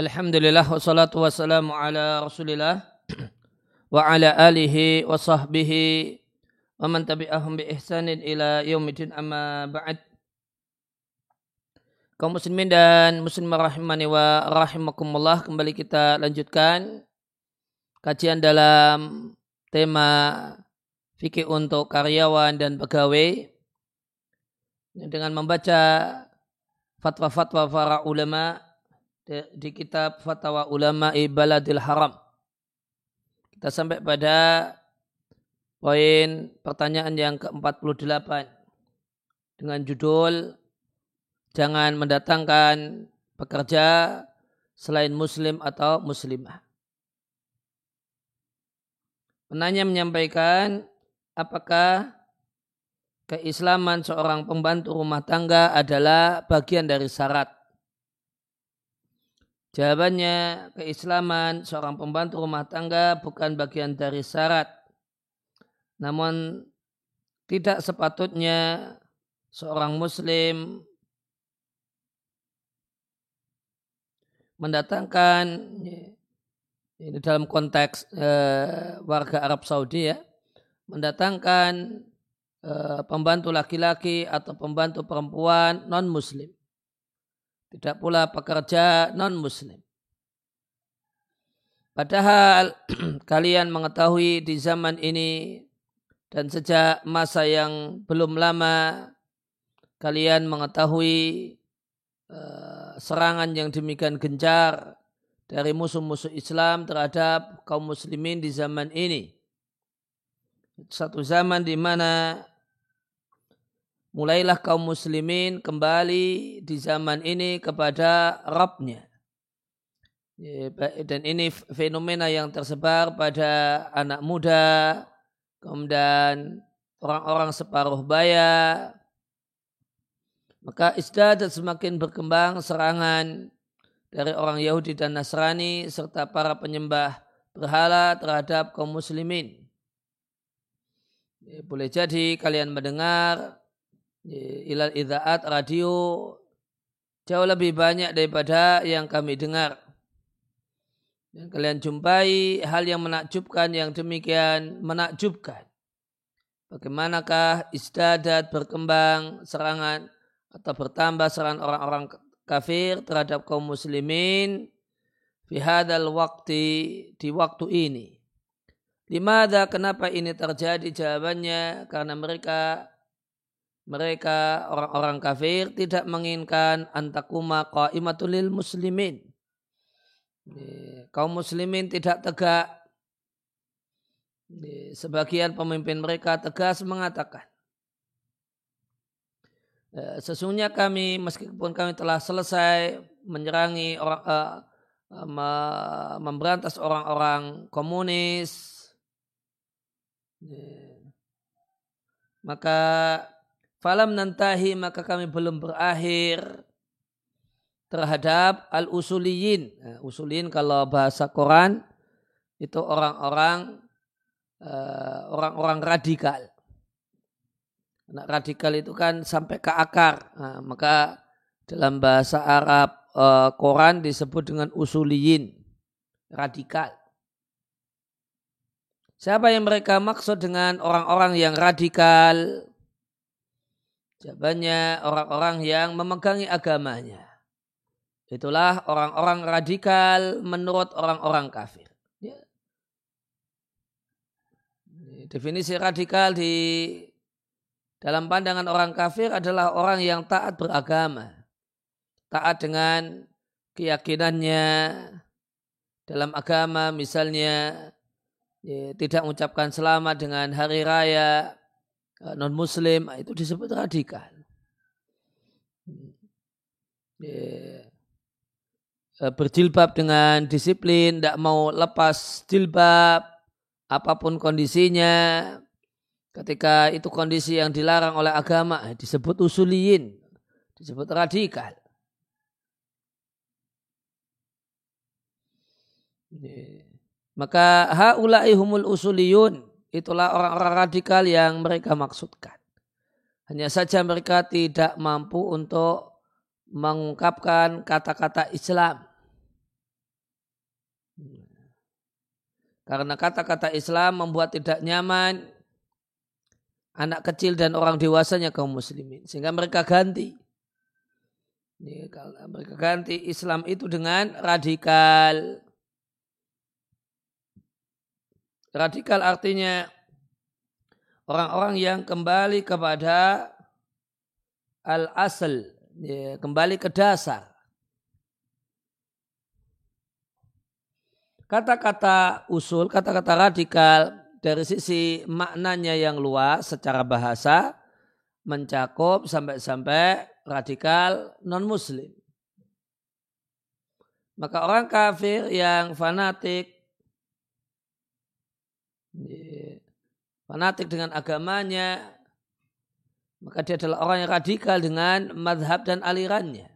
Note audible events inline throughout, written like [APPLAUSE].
Alhamdulillah wassalatu wassalamu ala rasulillah [CLEARS THROAT] wa ala alihi wa sahbihi wa man tabi'ahum bi ihsanin ila yaumidin amma ba'd. Kaum muslimin dan muslimah rahimani wa rahimakumullah kembali kita lanjutkan kajian dalam tema fikih untuk karyawan dan pegawai. Dengan membaca fatwa-fatwa para ulama di kitab Fatwa Ulama Baladil Haram. Kita sampai pada poin pertanyaan yang ke-48 dengan judul Jangan mendatangkan pekerja selain muslim atau muslimah. Penanya menyampaikan apakah keislaman seorang pembantu rumah tangga adalah bagian dari syarat Jawabannya, keislaman seorang pembantu rumah tangga bukan bagian dari syarat. Namun tidak sepatutnya seorang muslim mendatangkan ini dalam konteks eh, warga Arab Saudi ya mendatangkan eh, pembantu laki-laki atau pembantu perempuan non muslim tidak pula pekerja non-muslim. Padahal [CLEARS THROAT] kalian mengetahui di zaman ini dan sejak masa yang belum lama kalian mengetahui uh, serangan yang demikian gencar dari musuh-musuh Islam terhadap kaum muslimin di zaman ini. Satu zaman di mana mulailah kaum muslimin kembali di zaman ini kepada Rabbnya. Ya, dan ini fenomena yang tersebar pada anak muda, kemudian orang-orang separuh baya. Maka istiadat semakin berkembang serangan dari orang Yahudi dan Nasrani serta para penyembah berhala terhadap kaum muslimin. Boleh jadi kalian mendengar ilal idaat radio jauh lebih banyak daripada yang kami dengar. Dan kalian jumpai hal yang menakjubkan yang demikian menakjubkan. Bagaimanakah istadat berkembang serangan atau bertambah serangan orang-orang kafir terhadap kaum muslimin fi hadal waktu di waktu ini. Limada kenapa ini terjadi? Jawabannya karena mereka mereka orang-orang kafir tidak menginginkan antakuma qaimatul muslimin. Kaum muslimin tidak tegak. Sebagian pemimpin mereka tegas mengatakan, e, sesungguhnya kami meskipun kami telah selesai menyerangi orang uh, memberantas orang-orang komunis maka Falam nantahi maka kami belum berakhir terhadap al-usuliyin. Nah, usuliyin kalau bahasa Quran itu orang-orang uh, orang-orang radikal. Nah, radikal itu kan sampai ke akar. Nah, maka dalam bahasa Arab uh, Quran disebut dengan usuliyin, radikal. Siapa yang mereka maksud dengan orang-orang yang radikal? Jawabannya orang-orang yang memegangi agamanya. Itulah orang-orang radikal menurut orang-orang kafir. Ya. Definisi radikal di dalam pandangan orang kafir adalah orang yang taat beragama. Taat dengan keyakinannya dalam agama misalnya ya, tidak mengucapkan selamat dengan hari raya non muslim ah, itu disebut radikal. Yeah. Berjilbab dengan disiplin, tidak mau lepas jilbab, apa pun kondisinya, ketika itu kondisi yang dilarang oleh agama, eh, disebut usuliyin, disebut radikal. Maka haulai humul usuliyun itulah orang-orang radikal yang mereka maksudkan. Hanya saja mereka tidak mampu untuk mengungkapkan kata-kata Islam. Karena kata-kata Islam membuat tidak nyaman anak kecil dan orang dewasanya kaum muslimin. Sehingga mereka ganti. Mereka ganti Islam itu dengan radikal. Radikal artinya orang-orang yang kembali kepada al-asal, ya, kembali ke dasar. Kata-kata usul, kata-kata radikal dari sisi maknanya yang luas secara bahasa mencakup sampai-sampai radikal non-muslim. Maka orang kafir yang fanatik fanatik dengan agamanya maka dia adalah orang yang radikal dengan madhab dan alirannya.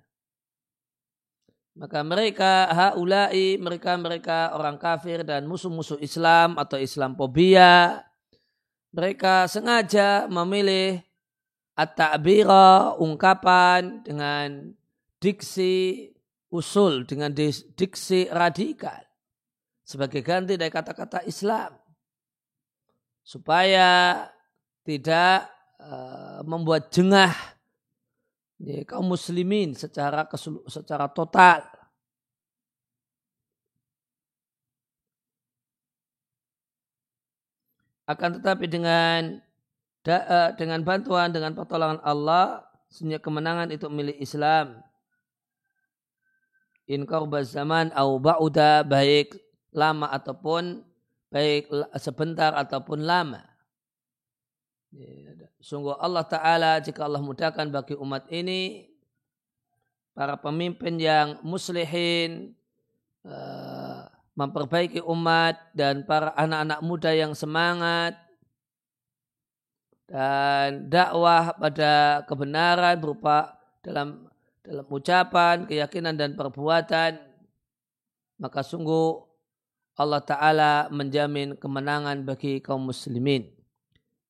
Maka mereka haulai, mereka-mereka orang kafir dan musuh-musuh Islam atau Islamophobia, mereka sengaja memilih at-ta'bira, ungkapan dengan diksi usul, dengan diksi radikal sebagai ganti dari kata-kata Islam. Supaya tidak uh, membuat jengah ya, kaum muslimin secara secara total. Akan tetapi dengan da, dengan bantuan dengan pertolongan Allah, sehingga kemenangan itu milik Islam. In zaman au ba'uda baik lama ataupun baik sebentar ataupun lama. Ya, Sungguh Allah Ta'ala jika Allah mudahkan bagi umat ini para pemimpin yang muslihin uh, memperbaiki umat dan para anak-anak muda yang semangat dan dakwah pada kebenaran berupa dalam dalam ucapan, keyakinan dan perbuatan maka sungguh Allah Ta'ala menjamin kemenangan bagi kaum muslimin.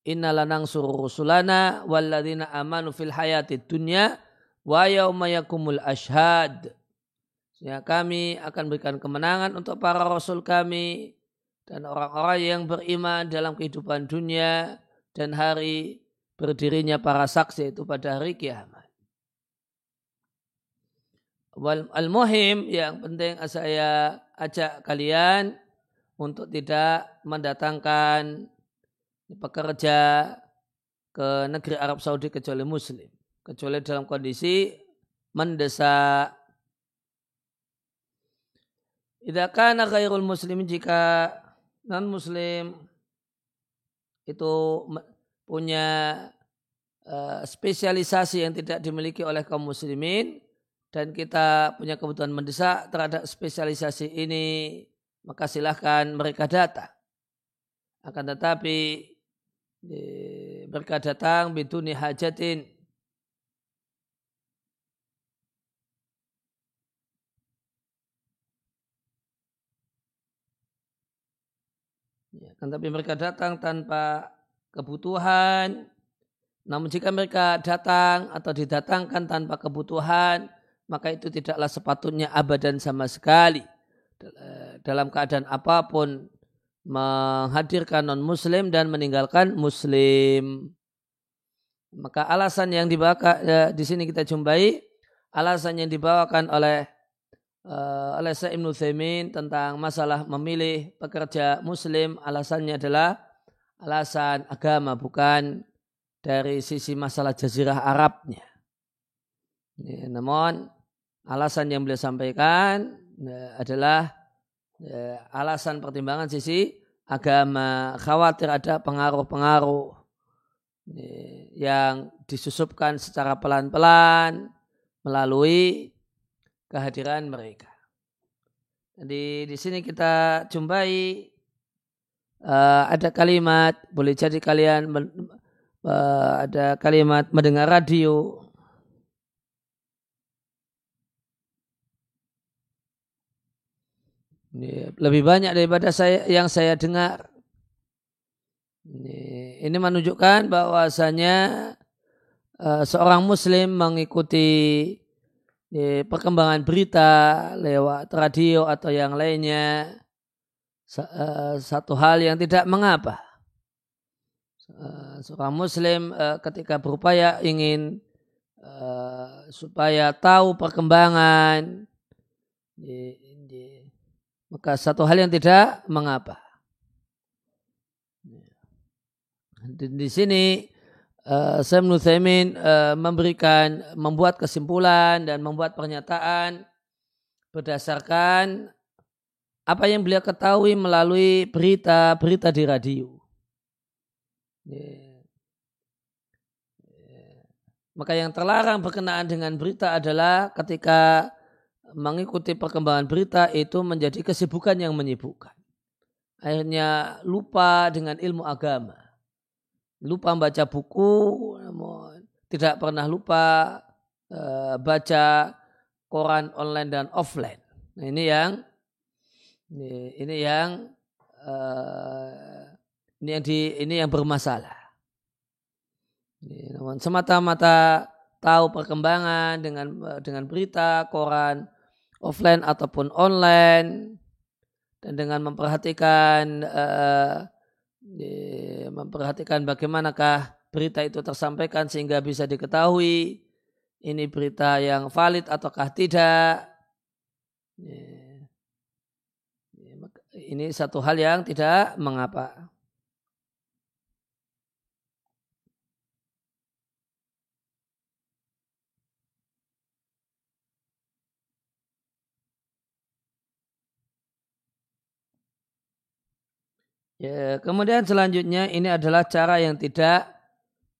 Inna suruh rusulana walladina amanu fil hayati dunya wa yauma yakumul ashad. Ya, kami akan berikan kemenangan untuk para rasul kami dan orang-orang yang beriman dalam kehidupan dunia dan hari berdirinya para saksi itu pada hari kiamat. Al-muhim yang penting saya ajak kalian untuk tidak mendatangkan pekerja ke negeri Arab Saudi kecuali muslim. Kecuali dalam kondisi mendesak. Idza kana ghairul muslim jika non muslim itu punya uh, spesialisasi yang tidak dimiliki oleh kaum muslimin dan kita punya kebutuhan mendesak terhadap spesialisasi ini maka silahkan mereka datang. Akan tetapi mereka datang biduni hajatin Ya, kan tapi mereka datang tanpa kebutuhan. Namun jika mereka datang atau didatangkan tanpa kebutuhan, maka itu tidaklah sepatutnya abadan sama sekali. Dalam keadaan apa pun menghadirkan non muslim dan meninggalkan muslim. Maka alasan yang dibawa ya, di sini kita jumpai alasan yang dibawakan oleh uh, oleh Syekh Ibnu tentang masalah memilih pekerja muslim alasannya adalah alasan agama bukan dari sisi masalah jazirah Arabnya. Ya, namun alasan yang beliau sampaikan ya, adalah ya, alasan pertimbangan sisi agama khawatir ada pengaruh-pengaruh ya, yang disusupkan secara pelan-pelan melalui kehadiran mereka. Jadi di sini kita jumpai ada kalimat boleh jadi kalian ada kalimat mendengar radio Ini lebih banyak daripada saya yang saya dengar. Ini, menunjukkan bahwasanya uh, seorang muslim mengikuti perkembangan berita lewat radio atau yang lainnya uh, satu hal yang tidak mengapa. Uh, seorang muslim ketika berupaya ingin supaya tahu perkembangan maka satu hal yang tidak mengapa. Di, di sini uh, Sam uh, memberikan membuat kesimpulan dan membuat pernyataan berdasarkan apa yang beliau ketahui melalui berita-berita di radio. Maka yang terlarang berkenaan dengan berita adalah ketika mengikuti perkembangan berita itu menjadi kesibukan yang menyibukkan. Akhirnya lupa dengan ilmu agama lupa baca buku, namun tidak pernah lupa uh, baca koran online dan offline. Nah, ini yang ini, ini yang uh, ini yang di ini yang bermasalah. Ini, namun semata-mata tahu perkembangan dengan dengan berita koran offline ataupun online dan dengan memperhatikan uh, memperhatikan bagaimanakah berita itu tersampaikan sehingga bisa diketahui ini berita yang valid ataukah tidak. Ini satu hal yang tidak mengapa. Ya, kemudian selanjutnya ini adalah cara yang tidak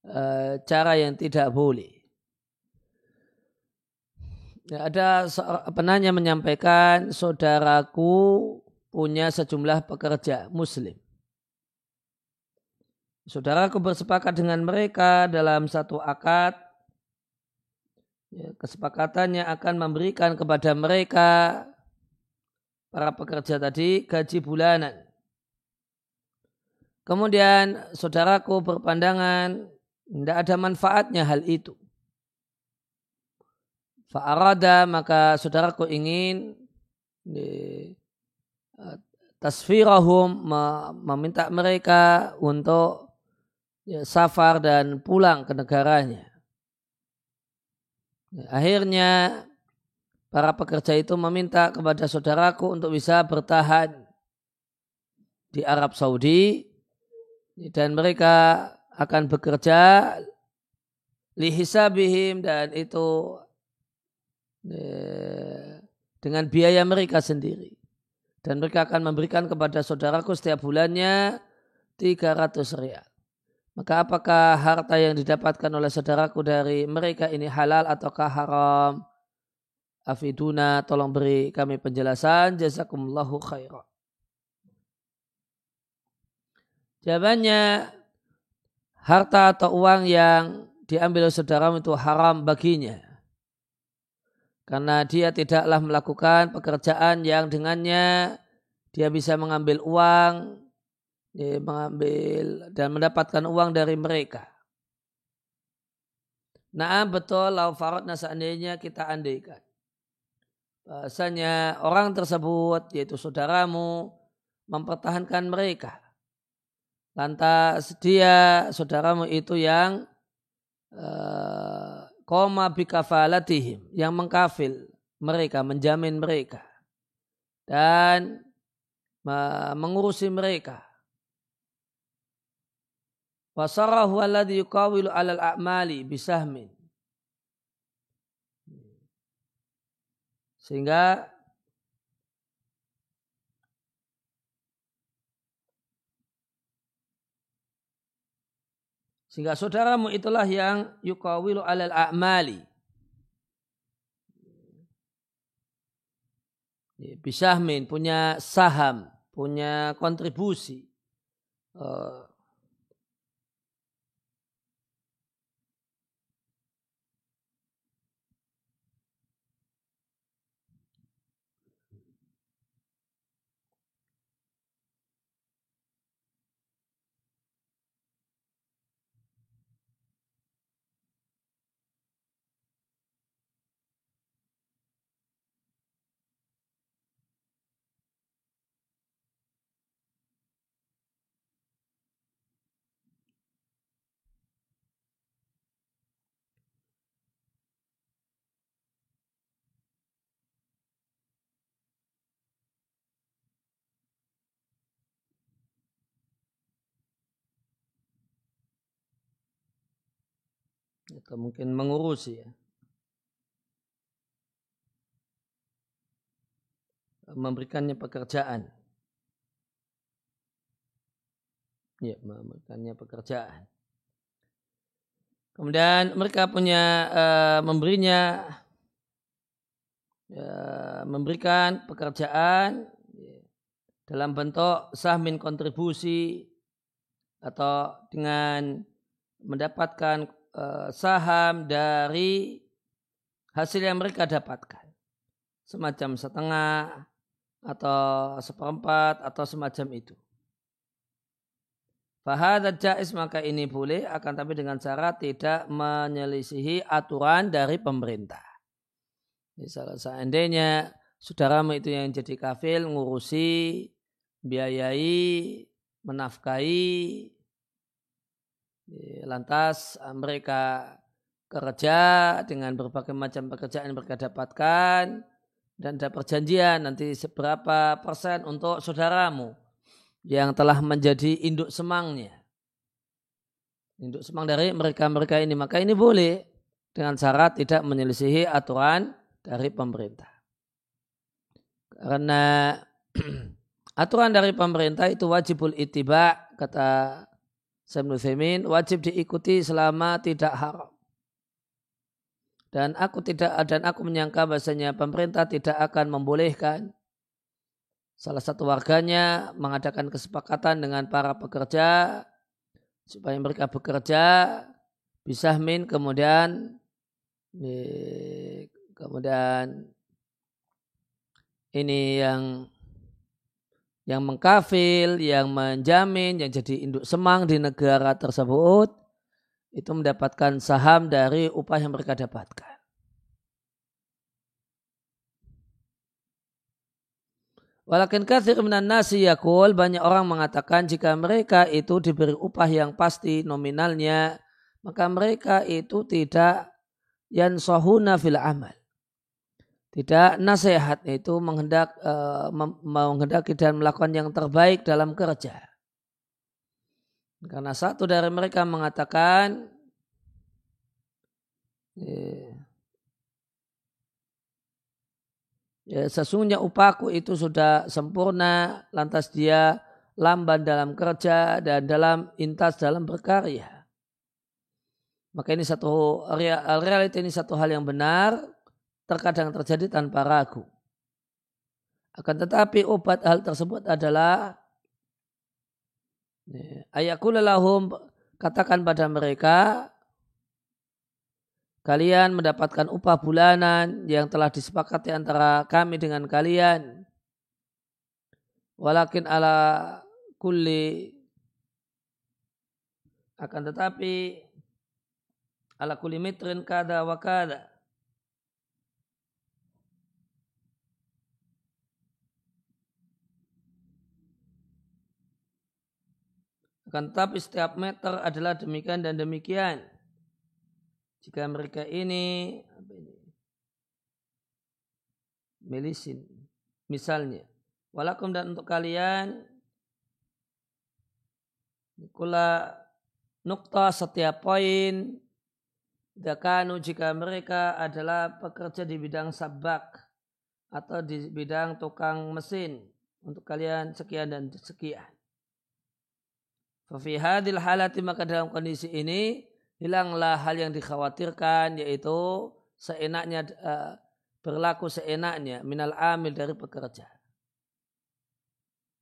uh, cara yang tidak boleh. Ya, ada penanya menyampaikan saudaraku punya sejumlah pekerja muslim. Saudaraku bersepakat dengan mereka dalam satu akad. Ya, kesepakatannya akan memberikan kepada mereka para pekerja tadi gaji bulanan Kemudian saudaraku berpandangan tidak ada manfaatnya hal itu. Fa'arada maka saudaraku ingin eh, tasfirahum meminta mereka untuk ya, safar dan pulang ke negaranya. Akhirnya para pekerja itu meminta kepada saudaraku untuk bisa bertahan di Arab Saudi dan mereka akan bekerja lihisabihim dan itu eh, dengan biaya mereka sendiri. Dan mereka akan memberikan kepada saudaraku setiap bulannya 300 rial. Maka apakah harta yang didapatkan oleh saudaraku dari mereka ini halal ataukah haram? Afiduna, tolong beri kami penjelasan. Jazakumullahu khairan. Jawabannya harta atau uang yang diambil oleh saudara itu haram baginya. Karena dia tidaklah melakukan pekerjaan yang dengannya dia bisa mengambil uang, ya, mengambil dan mendapatkan uang dari mereka. Nah betul lau faradna seandainya kita andaikan. Bahasanya orang tersebut yaitu saudaramu mempertahankan mereka Lantas dia saudaramu itu yang uh, koma bikafalatihim yang mengkafil mereka, menjamin mereka dan mengurusi mereka. Wasarahu alladhi yukawilu alal a'mali bisahmin. Sehingga Sehingga saudaramu itulah yang yukawilu alal a'mali. Bisahmin punya saham, punya kontribusi. Uh, atau mungkin mengurusi ya. memberikannya pekerjaan. Ya, memberikannya pekerjaan. Kemudian mereka punya uh, memberinya uh, memberikan pekerjaan ya, dalam bentuk sahmin kontribusi atau dengan mendapatkan uh, saham dari hasil yang mereka dapatkan semacam setengah atau seperempat atau semacam itu. Fahadat jais maka ini boleh akan tapi dengan syarat tidak menyelisihi aturan dari pemerintah. Misalnya seandainya saudaramu itu yang jadi kafil ngurusi, biayai, menafkahi, lantas mereka kerja dengan berbagai macam pekerjaan yang mereka dapatkan dan ada perjanjian nanti seberapa persen untuk saudaramu yang telah menjadi induk semangnya. Induk semang dari mereka-mereka ini. Maka ini boleh dengan syarat tidak menyelisihi aturan dari pemerintah. Karena [CLEARS THROAT] aturan dari pemerintah itu wajibul itiba kata Femin wajib diikuti selama tidak haram. Dan aku tidak dan aku menyangka bahasanya pemerintah tidak akan membolehkan salah satu warganya mengadakan kesepakatan dengan para pekerja supaya mereka bekerja bisa min kemudian kemudian ini yang yang mengkafil, yang menjamin, yang jadi induk semang di negara tersebut itu mendapatkan saham dari upah yang mereka dapatkan. Walakin kathir minan nasi yakul, banyak orang mengatakan jika mereka itu diberi upah yang pasti nominalnya, maka mereka itu tidak yansahuna fil amal. Tidak nasihat itu menghendak, uh, menghendaki dan melakukan yang terbaik dalam kerja. Karena satu dari mereka mengatakan, ya, sesungguhnya upahku itu sudah sempurna, lantas dia lamban dalam kerja dan dalam intas dalam berkarya. Maka ini satu realita ini satu hal yang benar, terkadang terjadi tanpa ragu. Akan tetapi obat hal tersebut adalah ya, ayakulalahum katakan pada mereka kalian mendapatkan upah bulanan yang telah disepakati antara kami dengan kalian. Walakin ala kulli akan tetapi ala kulli mitrin kada wa kada. Akan tetapi setiap meter adalah demikian dan demikian. Jika mereka ini apa ini? Melisin misalnya. Walakum dan untuk kalian kula nukta setiap poin. Dakanu jika mereka adalah pekerja di bidang sabak atau di bidang tukang mesin. Untuk kalian sekian dan sekian. Fafi hadil halati maka dalam kondisi ini hilanglah hal yang dikhawatirkan yaitu seenaknya uh, berlaku seenaknya minal amil dari pekerja.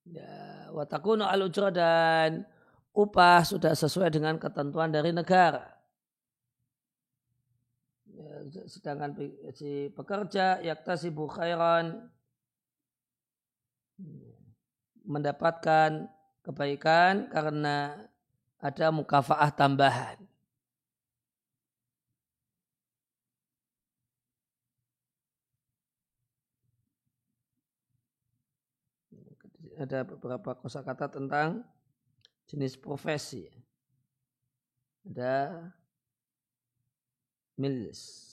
Ya, watakunu al dan upah sudah sesuai dengan ketentuan dari negara. Ya, sedangkan si pekerja yaktasibu khairan mendapatkan kebaikan karena ada mukafaah tambahan. ada beberapa kosakata tentang jenis profesi. Ada milis.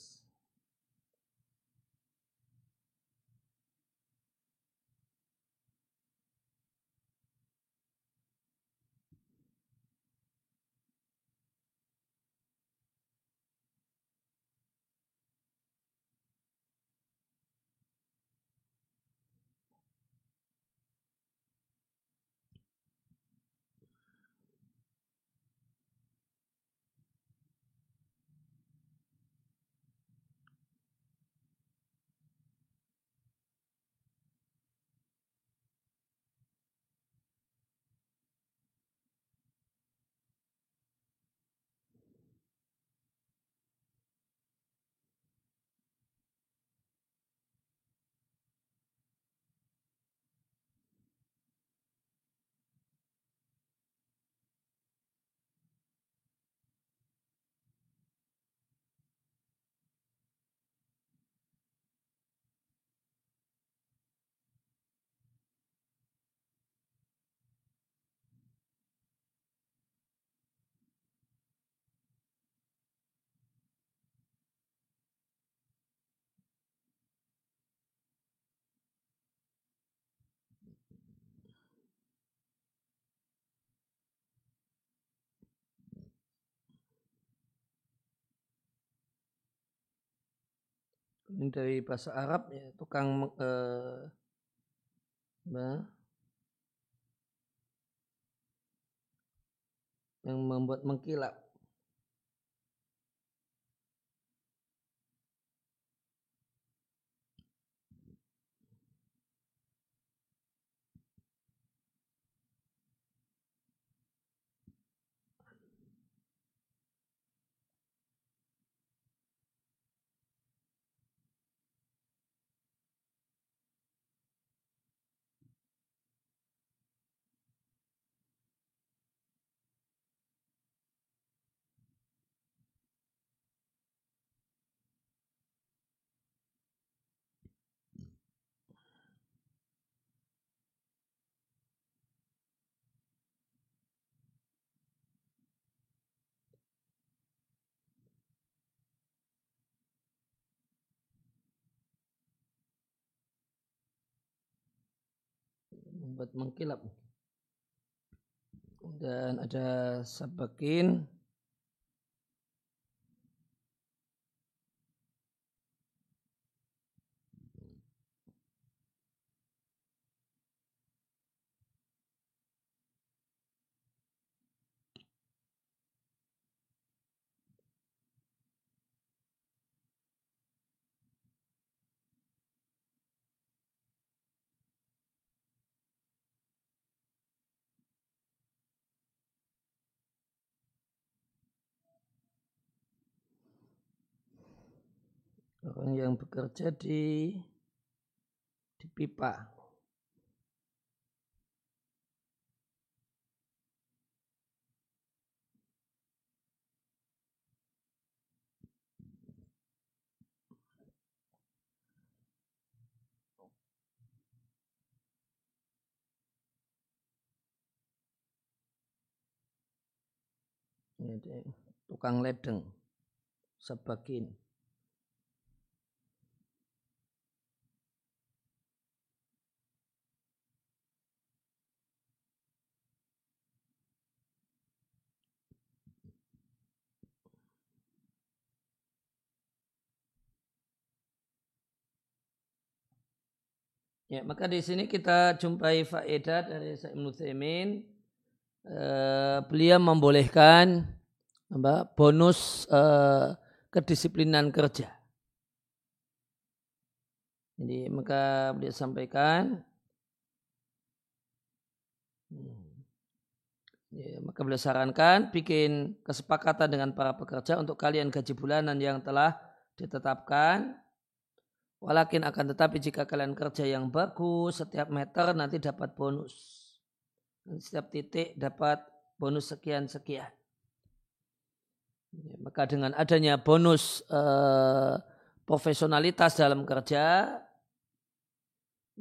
Ini dari bahasa Arab ya tukang eh, yang membuat mengkilap membuat mengkilap dan ada sabakin orang yang bekerja di di pipa. Ini tukang ledeng, sebagian. Ya, maka di sini kita jumpai faedah dari Sa'im Nuthimin. Uh, beliau membolehkan apa, bonus uh, kedisiplinan kerja. Jadi maka beliau sampaikan ya, maka beliau sarankan bikin kesepakatan dengan para pekerja untuk kalian gaji bulanan yang telah ditetapkan Walakin akan tetapi jika kalian kerja yang bagus, setiap meter nanti dapat bonus. Setiap titik dapat bonus sekian-sekian. Ya, maka dengan adanya bonus eh, profesionalitas dalam kerja,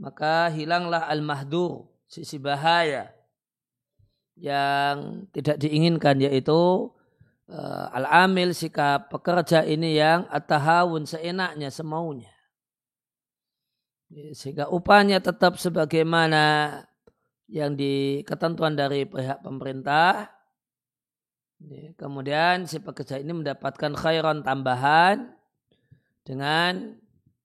maka hilanglah al-mahdur, sisi bahaya yang tidak diinginkan yaitu eh, al-amil sikap pekerja ini yang atahawun seenaknya, semaunya. Sehingga upahnya tetap sebagaimana yang di ketentuan dari pihak pemerintah. Kemudian si pekerja ini mendapatkan khairan tambahan dengan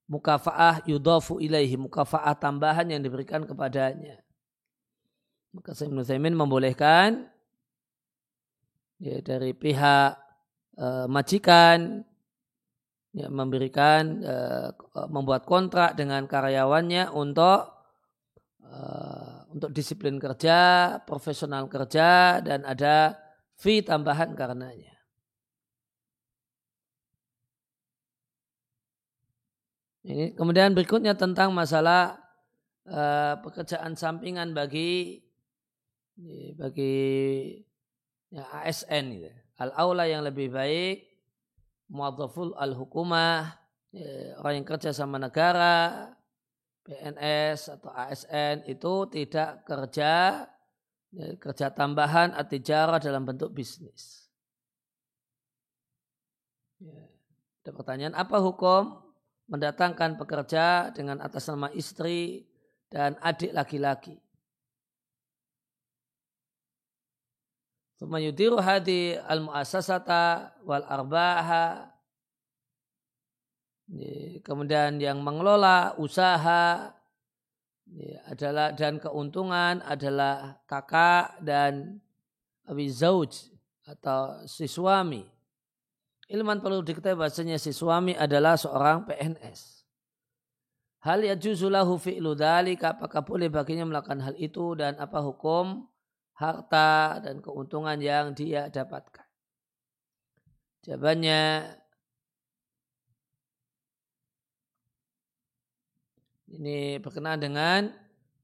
mukafaah yudofu ilaihi, mukafaah tambahan yang diberikan kepadanya. Maka Ibn Thaymin membolehkan ya, dari pihak e, majikan ya, memberikan uh, membuat kontrak dengan karyawannya untuk uh, untuk disiplin kerja, profesional kerja dan ada fee tambahan karenanya. Ini kemudian berikutnya tentang masalah uh, pekerjaan sampingan bagi bagi ya, ASN gitu. Al aula yang lebih baik muadzaful al-hukumah, ya, orang yang kerja sama negara, PNS atau ASN itu tidak kerja ya, kerja tambahan atau jarah dalam bentuk bisnis. Ya. Ada pertanyaan, apa hukum mendatangkan pekerja dengan atas nama istri dan adik laki-laki? Thumma yudiru hadi al-mu'assasata wal arbaha Kemudian yang mengelola usaha adalah dan keuntungan adalah kakak dan abi zauj atau si suami. Ilman perlu diketahui bahasanya si suami adalah seorang PNS. Hal ya juzulahu fi'lu apakah boleh baginya melakukan hal itu dan apa hukum harta dan keuntungan yang dia dapatkan. Jawabannya ini berkenaan dengan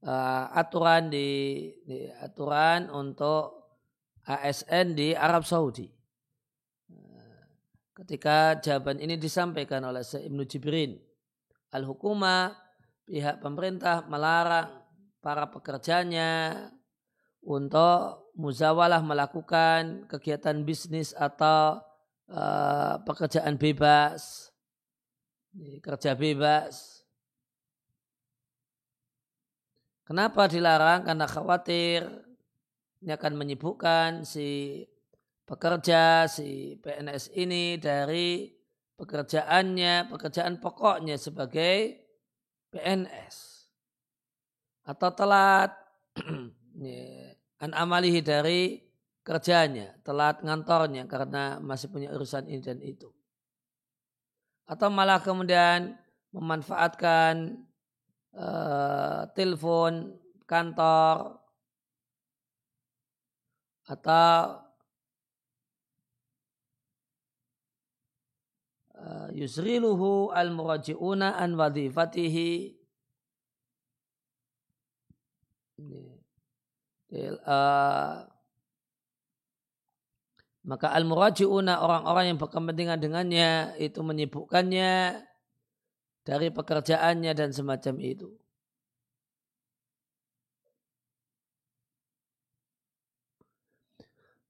uh, aturan di, di aturan untuk ASN di Arab Saudi. Uh, ketika jawaban ini disampaikan oleh Ibnu Jibrin, al-hukuma pihak pemerintah melarang para pekerjanya untuk muzawalah melakukan kegiatan bisnis atau uh, pekerjaan bebas, kerja bebas. Kenapa dilarang? Karena khawatir ini akan menyibukkan si pekerja, si PNS ini dari pekerjaannya, pekerjaan pokoknya sebagai PNS. Atau telat [CLEARS THROAT] an amalihi dari kerjanya, telat ngantornya karena masih punya urusan ini dan itu. Atau malah kemudian memanfaatkan uh, telepon kantor atau uh, yusriluhu al-muraji'una an wadhifatihi uh, maka al-muraji'una orang-orang yang berkepentingan dengannya itu menyibukkannya dari pekerjaannya dan semacam itu.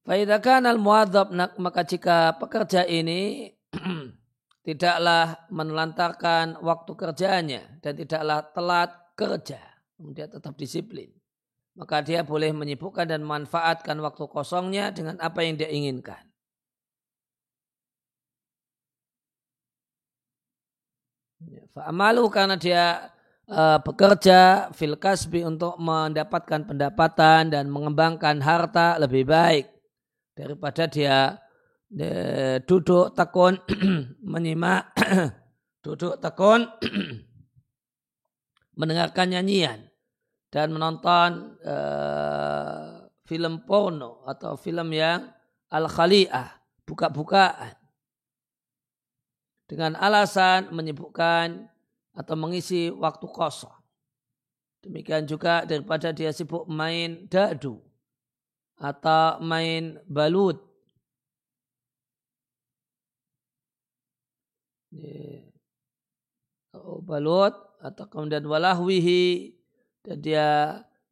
Faidakan al muadzab maka jika pekerja ini [CLEARS THROAT] tidaklah menelantarkan waktu kerjanya dan tidaklah telat kerja, dia tetap disiplin maka dia boleh menyibukkan dan memanfaatkan waktu kosongnya dengan apa yang dia inginkan. Ya, fa'amalu karena dia uh, bekerja fil kasbi untuk mendapatkan pendapatan dan mengembangkan harta lebih baik daripada dia duduk tekun [CLEARS THROAT] menyimak [CLEARS THROAT] duduk tekun [CLEARS THROAT] mendengarkan nyanyian dan menonton uh, film porno atau film yang al-khali'ah, buka-bukaan. Dengan alasan menyibukkan atau mengisi waktu kosong. Demikian juga daripada dia sibuk main dadu atau main balut. Oh, balut atau kemudian walahwihi dan dia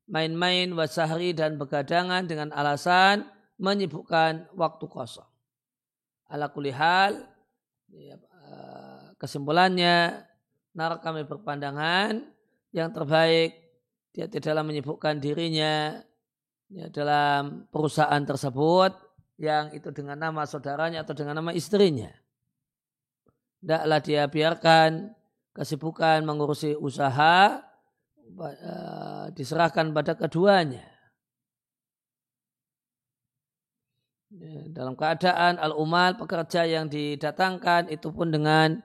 main-main wasahri dan begadangan dengan alasan menyibukkan waktu kosong. Ala kulihal, ya, eh, kesimpulannya, nar kami berpandangan yang terbaik dia tidaklah menyibukkan dirinya ya, dalam perusahaan tersebut yang itu dengan nama saudaranya atau dengan nama istrinya. Tidaklah dia biarkan kesibukan mengurusi usaha diserahkan pada keduanya. Ya, dalam keadaan al-umal pekerja yang didatangkan itu pun dengan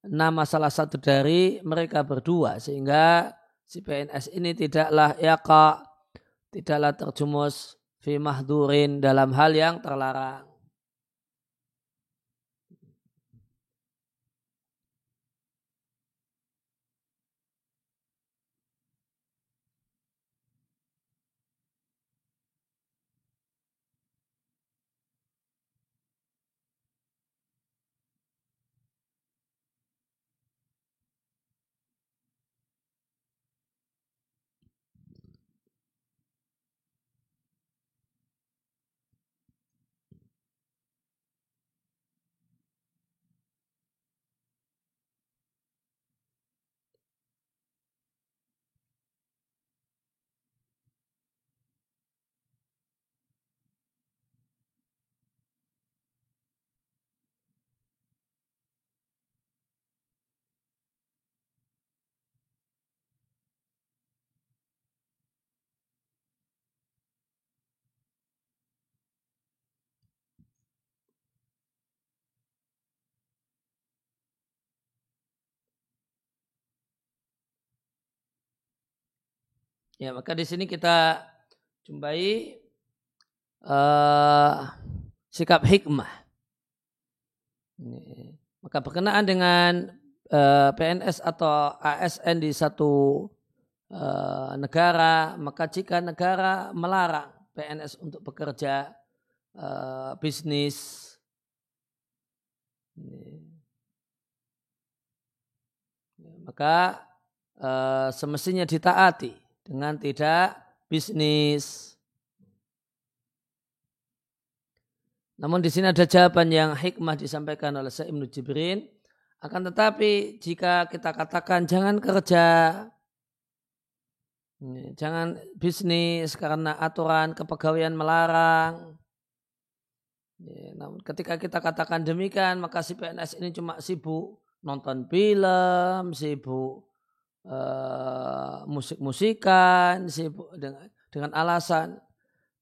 nama salah satu dari mereka berdua sehingga si PNS ini tidaklah yaqa tidaklah terjumus fi mahdurin dalam hal yang terlarang. Ya, maka di sini kita jumpai uh, sikap hikmah. Ini. Maka berkenaan dengan uh, eh, PNS atau ASN di satu uh, negara, maka jika negara melarang PNS untuk bekerja uh, bisnis, ini. maka uh, semestinya ditaati dengan tidak bisnis. Namun di sini ada jawaban yang hikmah disampaikan oleh Ibnu Jibrin. Akan tetapi jika kita katakan jangan kerja, jangan bisnis karena aturan kepegawaian melarang. namun ketika kita katakan demikian maka si PNS ini cuma sibuk nonton film, sibuk uh, musik-musikan, dengan, dengan alasan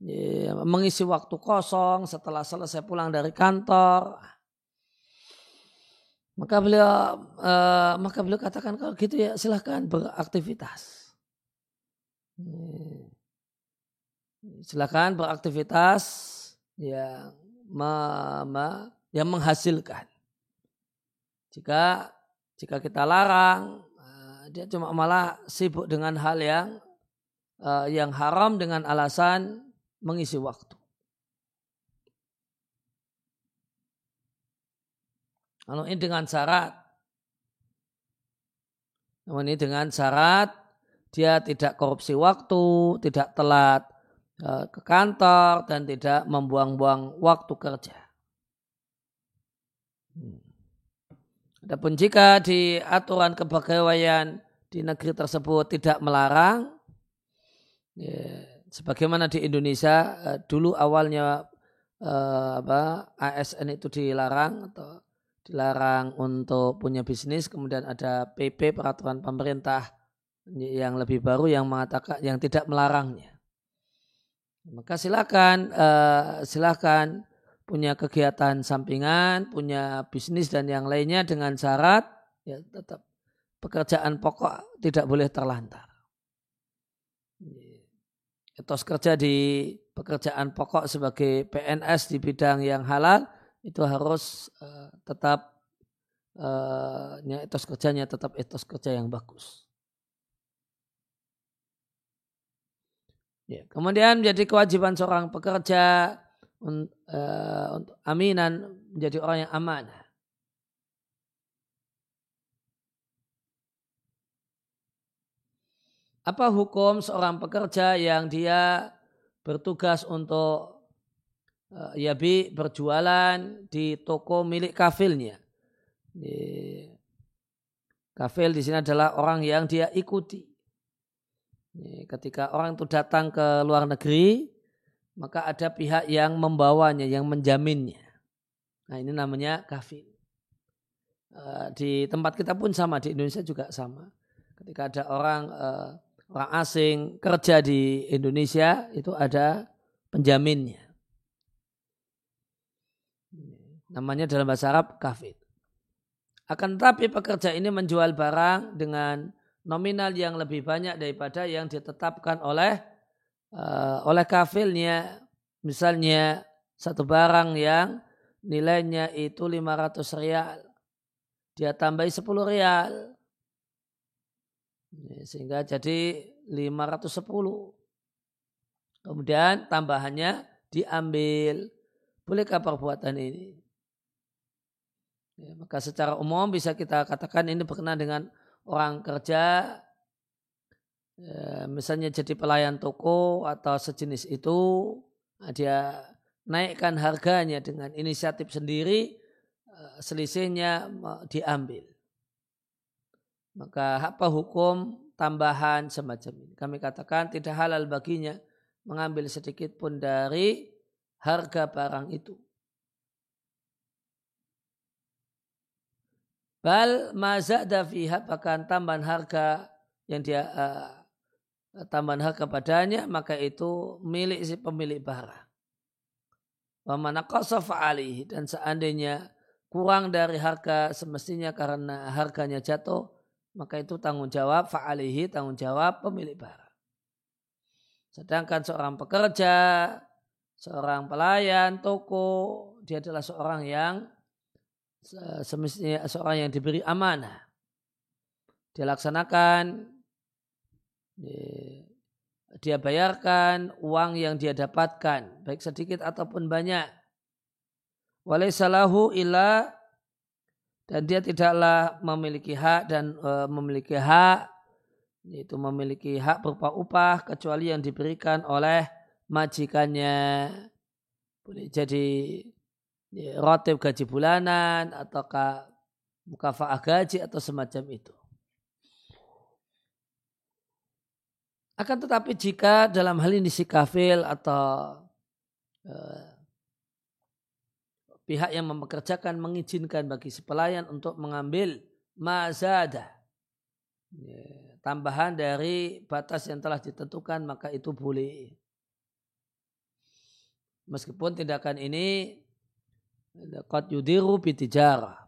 ya, mengisi waktu kosong setelah selesai pulang dari kantor. Maka beliau uh, maka beliau katakan kalau gitu ya silahkan beraktivitas. Silahkan beraktivitas yang me, yang menghasilkan. Jika jika kita larang, dia cuma malah sibuk dengan hal yang uh, yang haram dengan alasan mengisi waktu. Kalau ini dengan syarat, ini dengan syarat dia tidak korupsi waktu, tidak telat uh, ke kantor dan tidak membuang-buang waktu kerja. Hmm. Adapun jika di aturan kepegawaian di negeri tersebut tidak melarang, ya, sebagaimana di Indonesia eh, dulu awalnya eh, apa ASN itu dilarang atau dilarang untuk punya bisnis, kemudian ada PP peraturan pemerintah yang lebih baru yang mengatakan yang tidak melarangnya. Maka silakan eh, silakan punya kegiatan sampingan, punya bisnis dan yang lainnya dengan syarat ya tetap pekerjaan pokok tidak boleh terlantar. Etos kerja di pekerjaan pokok sebagai PNS di bidang yang halal itu harus uh, tetap uh, etos kerjanya tetap etos kerja yang bagus. Ya, kemudian menjadi kewajiban seorang pekerja uh, untuk aminan menjadi orang yang amanah. Apa hukum seorang pekerja yang dia bertugas untuk uh, ya bi berjualan di toko milik kafilnya? Di, kafil di sini adalah orang yang dia ikuti. Ketika orang itu datang ke luar negeri, maka ada pihak yang membawanya, yang menjaminnya. Nah ini namanya kafil. Eh, di tempat kita pun sama, di Indonesia juga sama. Ketika ada orang eh, orang asing kerja di Indonesia, itu ada penjaminnya. Namanya dalam bahasa Arab kafil. Akan tetapi pekerja ini menjual barang dengan nominal yang lebih banyak daripada yang ditetapkan oleh uh, oleh kafilnya misalnya satu barang yang nilainya itu 500 rial dia tambahi 10 rial sehingga jadi 510 kemudian tambahannya diambil. Bolehkah perbuatan ini? Ya, maka secara umum bisa kita katakan ini berkenaan dengan orang kerja ya, misalnya jadi pelayan toko atau sejenis itu. Nah, dia naikkan harganya dengan inisiatif sendiri eh, selisihnya diambil maka apa hukum tambahan semacam ini kami katakan tidak halal baginya mengambil sedikit pun dari harga barang itu Bal mazada fiha bahkan tambahan harga yang dia uh, tambahan harga padanya maka itu milik si pemilik barang. Wa mana alihi dan seandainya kurang dari harga semestinya karena harganya jatuh maka itu tanggung jawab fa'alihi tanggung jawab pemilik barang. Sedangkan seorang pekerja, seorang pelayan toko, dia adalah seorang yang semestinya seorang yang diberi amanah. Dia laksanakan, dia bayarkan uang yang dia dapatkan, baik sedikit ataupun banyak. Walaisalahu illa dan dia tidaklah memiliki hak dan e, memiliki hak yaitu memiliki hak berupa upah kecuali yang diberikan oleh majikannya boleh jadi ya, rotib gaji bulanan ataukah mukafaah gaji atau semacam itu. Akan tetapi jika dalam hal ini si kafil atau uh, pihak yang mempekerjakan mengizinkan bagi si pelayan untuk mengambil mazada ya, tambahan dari batas yang telah ditentukan maka itu boleh. Meskipun tindakan ini qad yudiru bitijarah.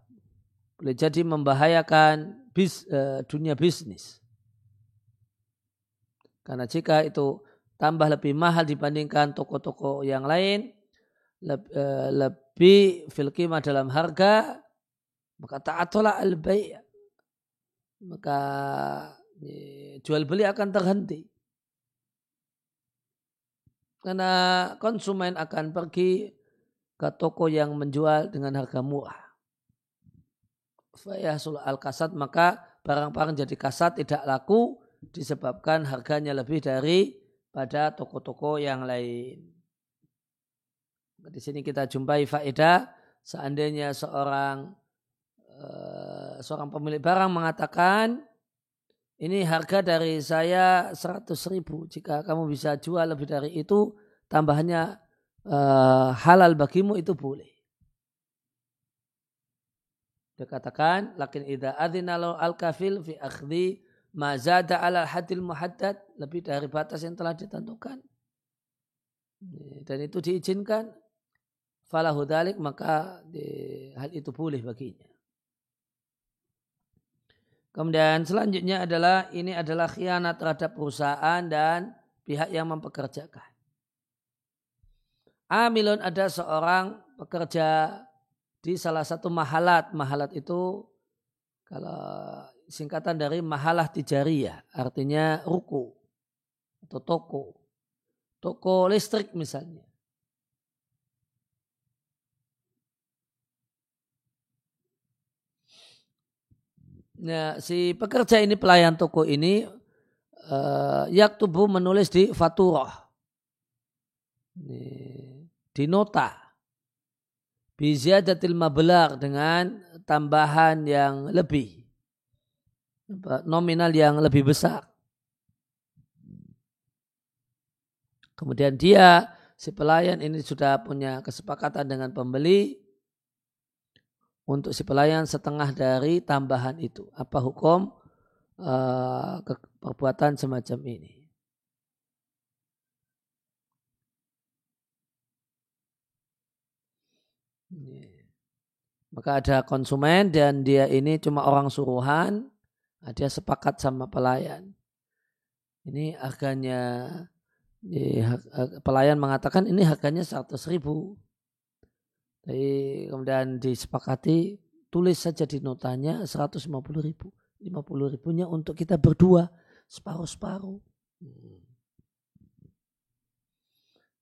Boleh jadi membahayakan bis, uh, dunia bisnis. Karena jika itu tambah lebih mahal dibandingkan toko-toko yang lain, lebih filkimah dalam harga, maka ta'atola al-bay' maka jual beli akan terhenti. Karena konsumen akan pergi ke toko yang menjual dengan harga murah. Fayasul al-kasat maka barang-barang jadi kasat tidak laku disebabkan harganya lebih dari pada toko-toko yang lain. Di sini kita jumpai faedah seandainya seorang uh, seorang pemilik barang mengatakan ini harga dari saya 100 ribu. Jika kamu bisa jual lebih dari itu, tambahannya uh, halal bagimu itu boleh. Dia katakan, lakin idha adhina al-kafil fi akhdi mazada ala hadil muhaddad lebih dari batas yang telah ditentukan dan itu diizinkan falahu dalik maka di, hal itu boleh baginya kemudian selanjutnya adalah ini adalah khianat terhadap perusahaan dan pihak yang mempekerjakan amilun ada seorang pekerja di salah satu mahalat mahalat itu kalau singkatan dari mahalah tijariyah, artinya ruku atau toko. Toko listrik misalnya. Nah, si pekerja ini pelayan toko ini uh, yak tubuh menulis di faturah. Di nota. Biziyadatil mabelar dengan tambahan yang lebih nominal yang lebih besar. Kemudian dia, si pelayan ini sudah punya kesepakatan dengan pembeli untuk si pelayan setengah dari tambahan itu. Apa hukum uh, perbuatan semacam ini? Maka ada konsumen dan dia ini cuma orang suruhan, Nah, dia sepakat sama pelayan. Ini harganya pelayan mengatakan ini harganya 100 ribu. Jadi, kemudian disepakati tulis saja di notanya 150 ribu. 50 ribunya untuk kita berdua separuh-separuh. Hmm.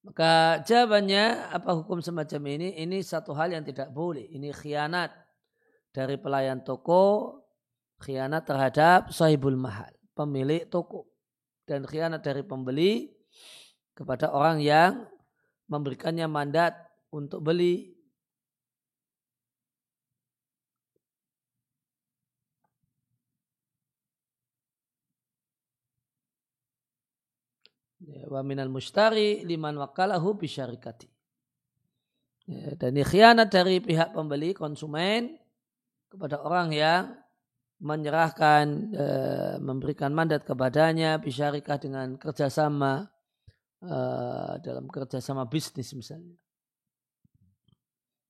Maka jawabannya apa hukum semacam ini? Ini satu hal yang tidak boleh. Ini khianat dari pelayan toko khianat terhadap sahibul mahal, pemilik toko. Dan khianat dari pembeli kepada orang yang memberikannya mandat untuk beli. Ya, wa minal mustari liman wakalahu bisyarikati. Ya, dan khianat dari pihak pembeli konsumen kepada orang yang menyerahkan e, memberikan mandat kepadanya bisyarikah dengan kerjasama e, dalam kerjasama bisnis misalnya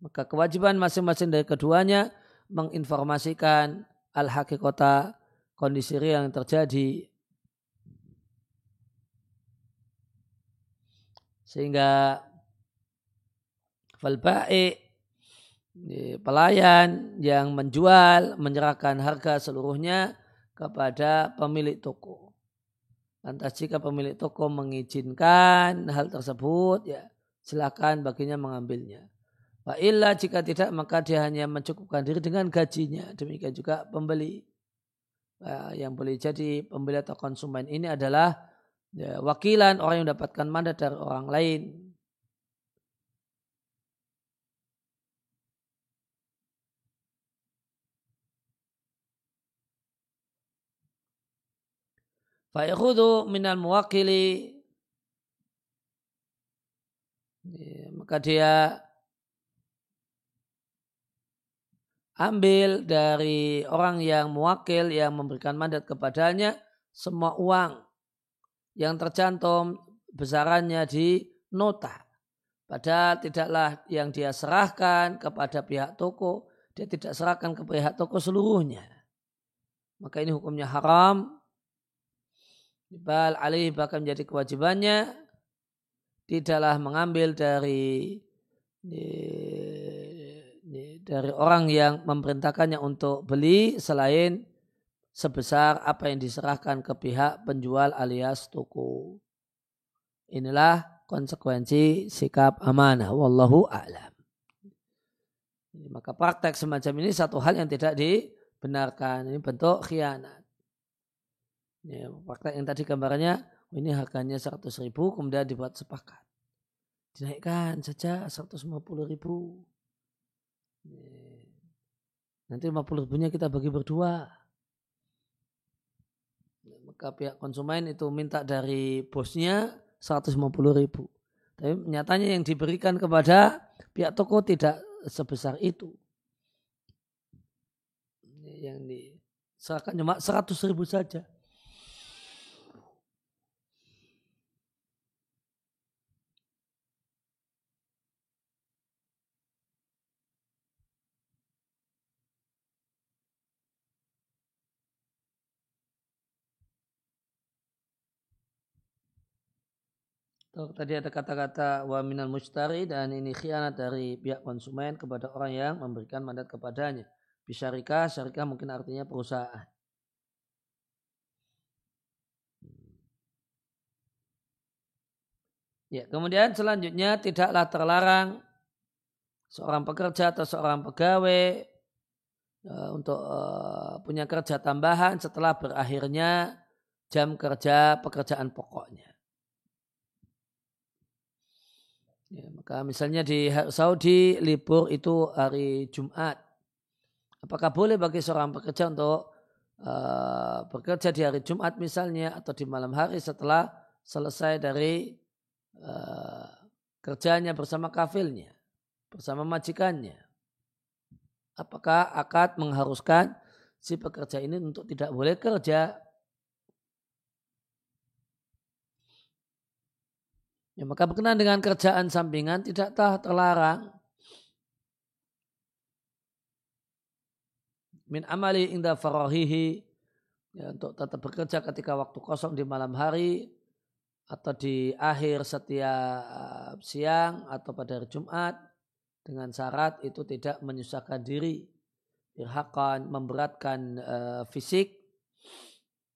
maka kewajiban masing-masing dari keduanya menginformasikan al hakikota kondisi real yang terjadi Sehingga falba'i pelayan yang menjual menyerahkan harga seluruhnya kepada pemilik toko. Lantas jika pemilik toko mengizinkan hal tersebut, ya silakan baginya mengambilnya. Wa jika tidak maka dia hanya mencukupkan diri dengan gajinya. Demikian juga pembeli. yang boleh jadi pembeli atau konsumen ini adalah ya, wakilan orang yang mendapatkan mandat dari orang lain. Fa'ikhudu minal muwakili. Ya, maka dia ambil dari orang yang muwakil yang memberikan mandat kepadanya semua uang yang tercantum besarannya di nota. Padahal tidaklah yang dia serahkan kepada pihak toko, dia tidak serahkan ke pihak toko seluruhnya. Maka ini hukumnya haram Bal alih bahkan menjadi kewajibannya tidaklah mengambil dari dari orang yang memerintahkannya untuk beli selain sebesar apa yang diserahkan ke pihak penjual alias toko. Inilah konsekuensi sikap amanah. Wallahu a'lam. Maka praktek semacam ini satu hal yang tidak dibenarkan. Ini bentuk khianat. Ya, fakta yang tadi gambarnya oh ini harganya 100 ribu kemudian dibuat sepakat. Dinaikkan saja 150 ribu. Nanti 50 ribunya kita bagi berdua. Maka pihak konsumen itu minta dari bosnya 150 ribu. Tapi nyatanya yang diberikan kepada pihak toko tidak sebesar itu. Yang diserahkan cuma 100 ribu saja. Tadi ada kata-kata wa minal mustari dan ini khianat dari pihak konsumen kepada orang yang memberikan mandat kepadanya. Bisyarikah, syarikah mungkin artinya perusahaan. Ya, kemudian selanjutnya tidaklah terlarang seorang pekerja atau seorang pegawai uh, untuk uh, punya kerja tambahan setelah berakhirnya jam kerja pekerjaan pokoknya. Ya, maka misalnya di Saudi libur itu hari Jumat. Apakah boleh bagi seorang pekerja untuk uh, bekerja di hari Jumat misalnya atau di malam hari setelah selesai dari uh, kerjanya bersama kafilnya, bersama majikannya? Apakah akad mengharuskan si pekerja ini untuk tidak boleh kerja Ya, maka berkenaan dengan kerjaan sampingan tidak terlarang. Min amali inda farahihi ya, untuk tetap bekerja ketika waktu kosong di malam hari atau di akhir setiap siang atau pada hari Jumat dengan syarat itu tidak menyusahkan diri, irhakan, memberatkan uh, fisik,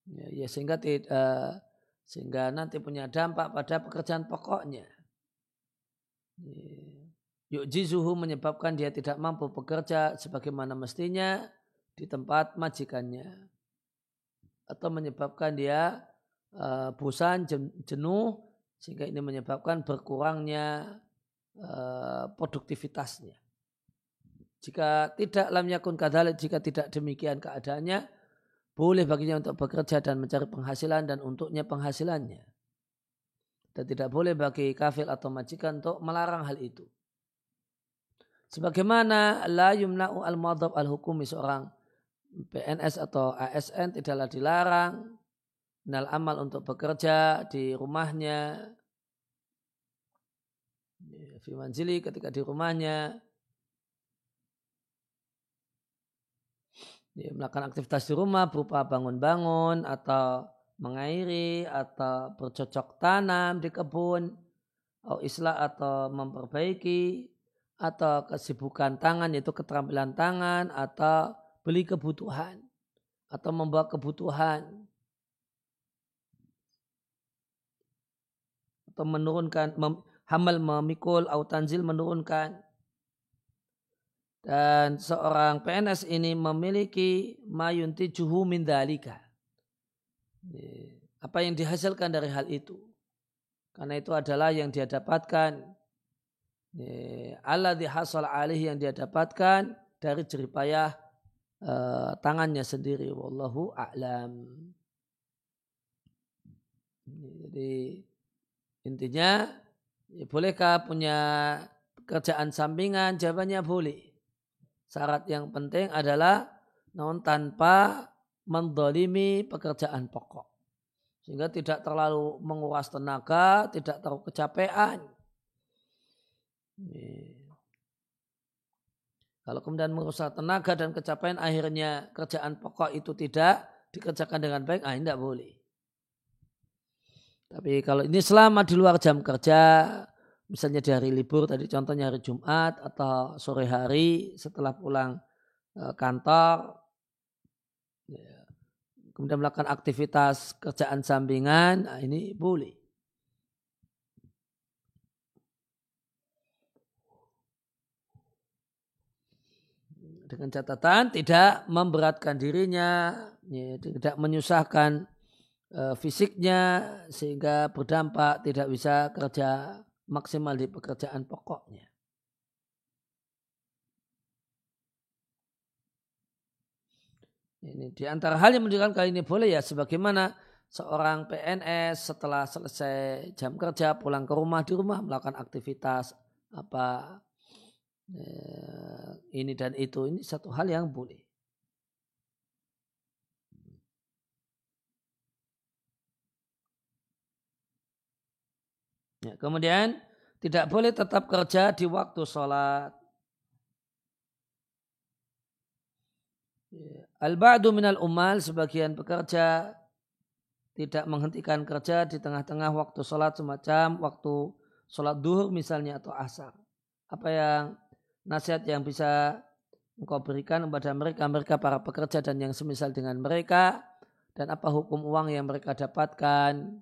ya, ya sehingga tidak uh, sehingga nanti punya dampak pada pekerjaan pokoknya. Yuk jizuhu menyebabkan dia tidak mampu bekerja sebagaimana mestinya di tempat majikannya. Atau menyebabkan dia uh, bosan, jenuh, sehingga ini menyebabkan berkurangnya uh, produktivitasnya. Jika tidak lam yakun kadalik, jika tidak demikian keadaannya, boleh baginya untuk bekerja dan mencari penghasilan dan untuknya penghasilannya. Dan tidak boleh bagi kafir atau majikan untuk melarang hal itu. Sebagaimana la yumna'u al-madhab al-hukumi seorang PNS atau ASN tidaklah dilarang nal amal untuk bekerja di rumahnya fi manzili ketika di rumahnya ya, melakukan aktivitas di rumah berupa bangun-bangun atau mengairi atau bercocok tanam di kebun atau islah atau memperbaiki atau kesibukan tangan yaitu keterampilan tangan atau beli kebutuhan atau membawa kebutuhan. Atau menurunkan mem, hamal memikul atau tanzil menurunkan dan seorang PNS ini memiliki mayunti juhu min dalika. Apa yang dihasilkan dari hal itu. Karena itu adalah yang dia dapatkan Allah dihasal alih yang dia dapatkan dari jeripayah uh, tangannya sendiri. Wallahu a'lam. Jadi intinya ya bolehkah punya pekerjaan sampingan? Jawabannya boleh. Syarat yang penting adalah non tanpa mendolimi pekerjaan pokok. Sehingga tidak terlalu menguras tenaga, tidak terlalu kecapean kalau kemudian merusak tenaga dan kecapean akhirnya kerjaan pokok itu tidak dikerjakan dengan baik, ah tidak boleh. Tapi kalau ini selama di luar jam kerja, misalnya di hari libur tadi contohnya hari Jumat atau sore hari setelah pulang eh, kantor, ya, kemudian melakukan aktivitas kerjaan sampingan, nah ini boleh. dengan catatan tidak memberatkan dirinya, ya, tidak menyusahkan uh, fisiknya sehingga berdampak tidak bisa kerja maksimal di pekerjaan pokoknya. Ini di antara hal yang menunjukkan kali ini boleh ya sebagaimana seorang PNS setelah selesai jam kerja pulang ke rumah di rumah melakukan aktivitas apa Eh, ini dan itu ini satu hal yang boleh. Ya, kemudian tidak boleh tetap kerja di waktu sholat. Ya, Al-ba'du minal umal sebagian pekerja tidak menghentikan kerja di tengah-tengah waktu sholat semacam waktu sholat duhur misalnya atau asar. Apa yang nasihat yang bisa engkau berikan kepada mereka, mereka para pekerja dan yang semisal dengan mereka, dan apa hukum uang yang mereka dapatkan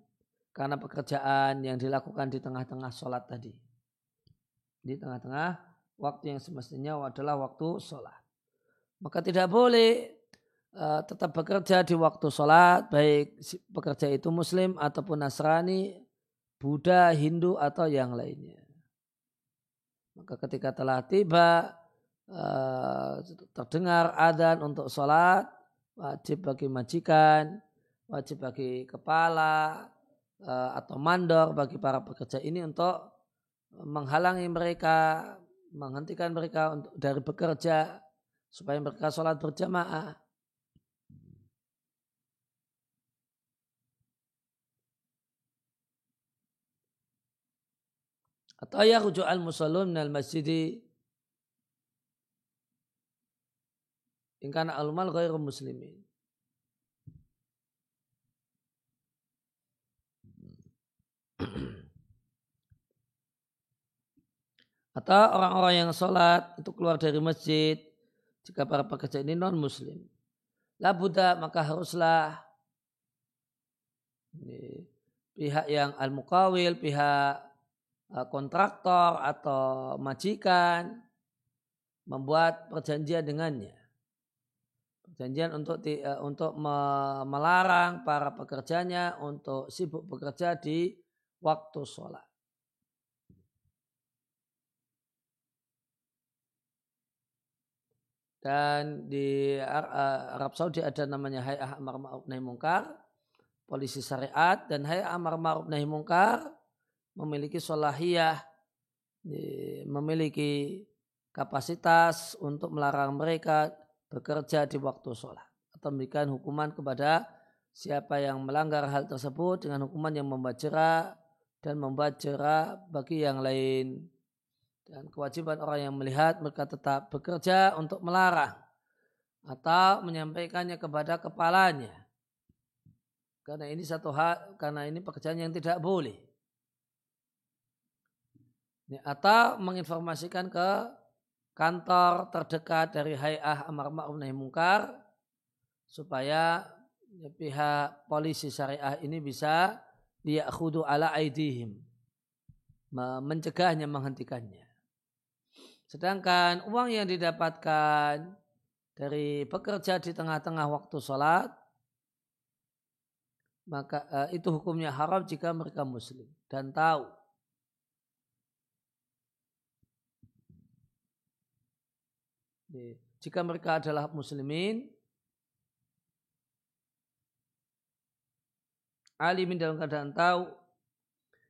karena pekerjaan yang dilakukan di tengah-tengah sholat tadi. Di tengah-tengah waktu yang semestinya adalah waktu sholat. Maka tidak boleh uh, tetap bekerja di waktu sholat, baik pekerja itu muslim ataupun nasrani, Buddha, Hindu atau yang lainnya. Maka ketika telah tiba eh, terdengar adzan untuk sholat, wajib bagi majikan, wajib bagi kepala eh, atau mandor bagi para pekerja ini untuk menghalangi mereka, menghentikan mereka untuk dari bekerja supaya mereka sholat berjamaah. Atau ya rujuk al musallun minal masjidi ingkana al-mal ghairu muslimin. Atau orang-orang yang sholat itu keluar dari masjid jika para pekerja ini non muslim. La Buddha maka haruslah ini, pihak yang al-mukawil, pihak Eh, kontraktor atau majikan membuat perjanjian dengannya. Perjanjian untuk di, uh, untuk me melarang para pekerjanya untuk sibuk bekerja di waktu sholat. Dan di Arab Saudi ada namanya Hay'ah Amar Ma'ruf Nahi Mungkar, polisi syariat dan Hay'ah Amar Ma'ruf Nahi Mungkar memiliki solahiyah, memiliki kapasitas untuk melarang mereka bekerja di waktu sholat atau memberikan hukuman kepada siapa yang melanggar hal tersebut dengan hukuman yang membajera dan membajera bagi yang lain. Dan kewajiban orang yang melihat mereka tetap bekerja untuk melarang atau menyampaikannya kepada kepalanya. Karena ini satu hal karena ini pekerjaan yang tidak boleh. Atau menginformasikan ke kantor terdekat dari Hayah Amar Ma'ruf Nahi Mungkar supaya pihak polisi syariah ini bisa liyakhudu ala aidihim. Mencegahnya menghentikannya. Sedangkan uang yang didapatkan dari bekerja di tengah-tengah waktu sholat maka uh, itu hukumnya haram jika mereka muslim dan tahu. Jika mereka adalah muslimin alimin dalam keadaan tahu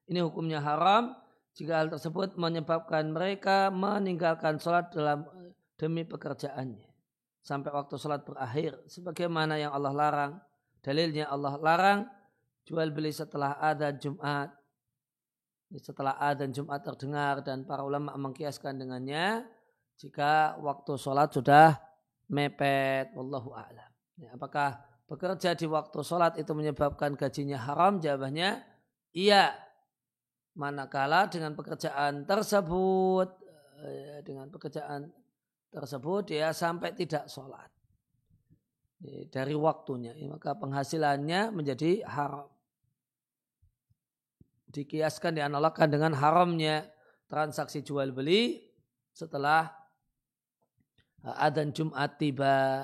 ini hukumnya haram jika hal tersebut menyebabkan mereka meninggalkan sholat dalam demi pekerjaannya. Sampai waktu sholat berakhir sebagaimana yang Allah larang dalilnya Allah larang jual beli setelah adzan Jumat. Setelah adzan Jumat terdengar dan para ulama mengkiaskan dengannya jika waktu sholat sudah mepet wallahu a'lam. Ya, apakah bekerja di waktu sholat itu menyebabkan gajinya haram jawabannya iya. Manakala dengan pekerjaan tersebut eh, dengan pekerjaan tersebut dia sampai tidak sholat. Dari waktunya maka penghasilannya menjadi haram. Dikiaskan dianalogkan dengan haramnya transaksi jual beli setelah adzan Jumat tiba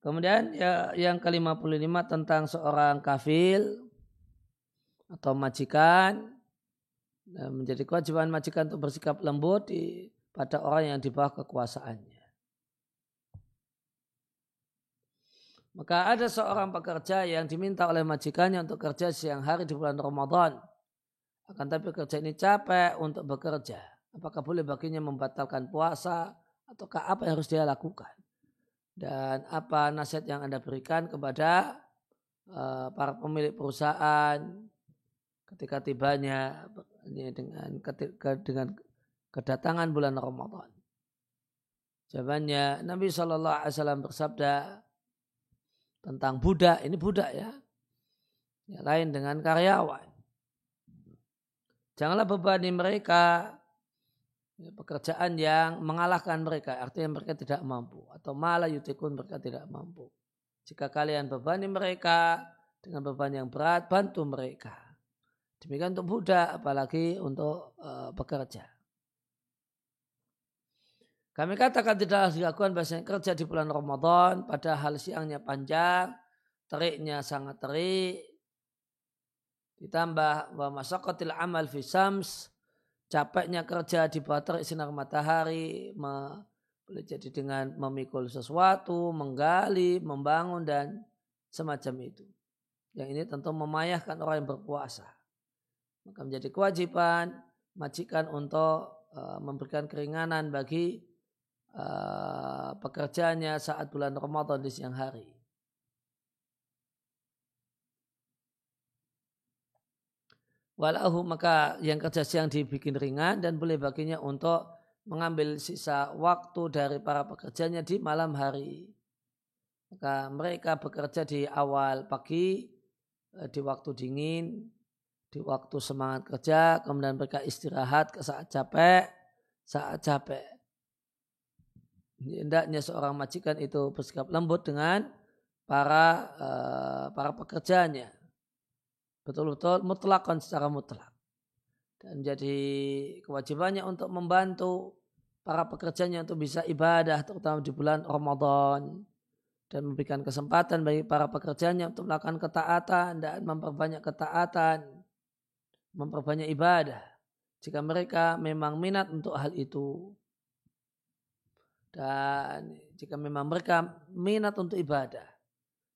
Kemudian ya, yang ke-55 tentang seorang kafil atau majikan menjadi kewajiban majikan untuk bersikap lembut di, pada orang yang di bawah kekuasaannya. Maka ada seorang pekerja yang diminta oleh majikannya untuk kerja siang hari di bulan Ramadan. Akan tapi kerja ini capek untuk bekerja. Apakah boleh baginya membatalkan puasa ataukah apa yang harus dia lakukan? Dan apa nasihat yang Anda berikan kepada uh, para pemilik perusahaan ketika tibanya dengan dengan kedatangan bulan Ramadan. Jawabannya Nabi Shallallahu Alaihi Wasallam bersabda tentang budak ini budak ya, yang lain dengan karyawan. Janganlah bebani mereka Ya, pekerjaan yang mengalahkan mereka, artinya mereka tidak mampu atau malah yutikun mereka tidak mampu. Jika kalian bebani mereka dengan beban yang berat, bantu mereka. Demikian untuk budak, apalagi untuk uh, pekerja. Kami katakan tidak harus dilakukan bahasanya kerja di bulan Ramadan, padahal siangnya panjang, teriknya sangat terik, ditambah bahwa masakotil amal fi sams, capeknya kerja di bawah terik sinar matahari boleh jadi dengan memikul sesuatu, menggali, membangun dan semacam itu. Yang ini tentu memayahkan orang yang berpuasa. Maka menjadi kewajiban majikan untuk uh, memberikan keringanan bagi uh, pekerjaannya saat bulan Ramadan di siang hari. Walahu maka yang kerja siang dibikin ringan dan boleh baginya untuk mengambil sisa waktu dari para pekerjanya di malam hari. Maka mereka bekerja di awal pagi, eh, di waktu dingin, di waktu semangat kerja, kemudian mereka istirahat ke saat capek, saat capek. Hendaknya seorang majikan itu bersikap lembut dengan para uh, para pekerjanya betul-betul mutlakkan secara mutlak. Dan jadi kewajibannya untuk membantu para pekerjanya untuk bisa ibadah terutama di bulan Ramadan dan memberikan kesempatan bagi para pekerjanya untuk melakukan ketaatan dan memperbanyak ketaatan, memperbanyak ibadah. Jika mereka memang minat untuk hal itu. Dan jika memang mereka minat untuk ibadah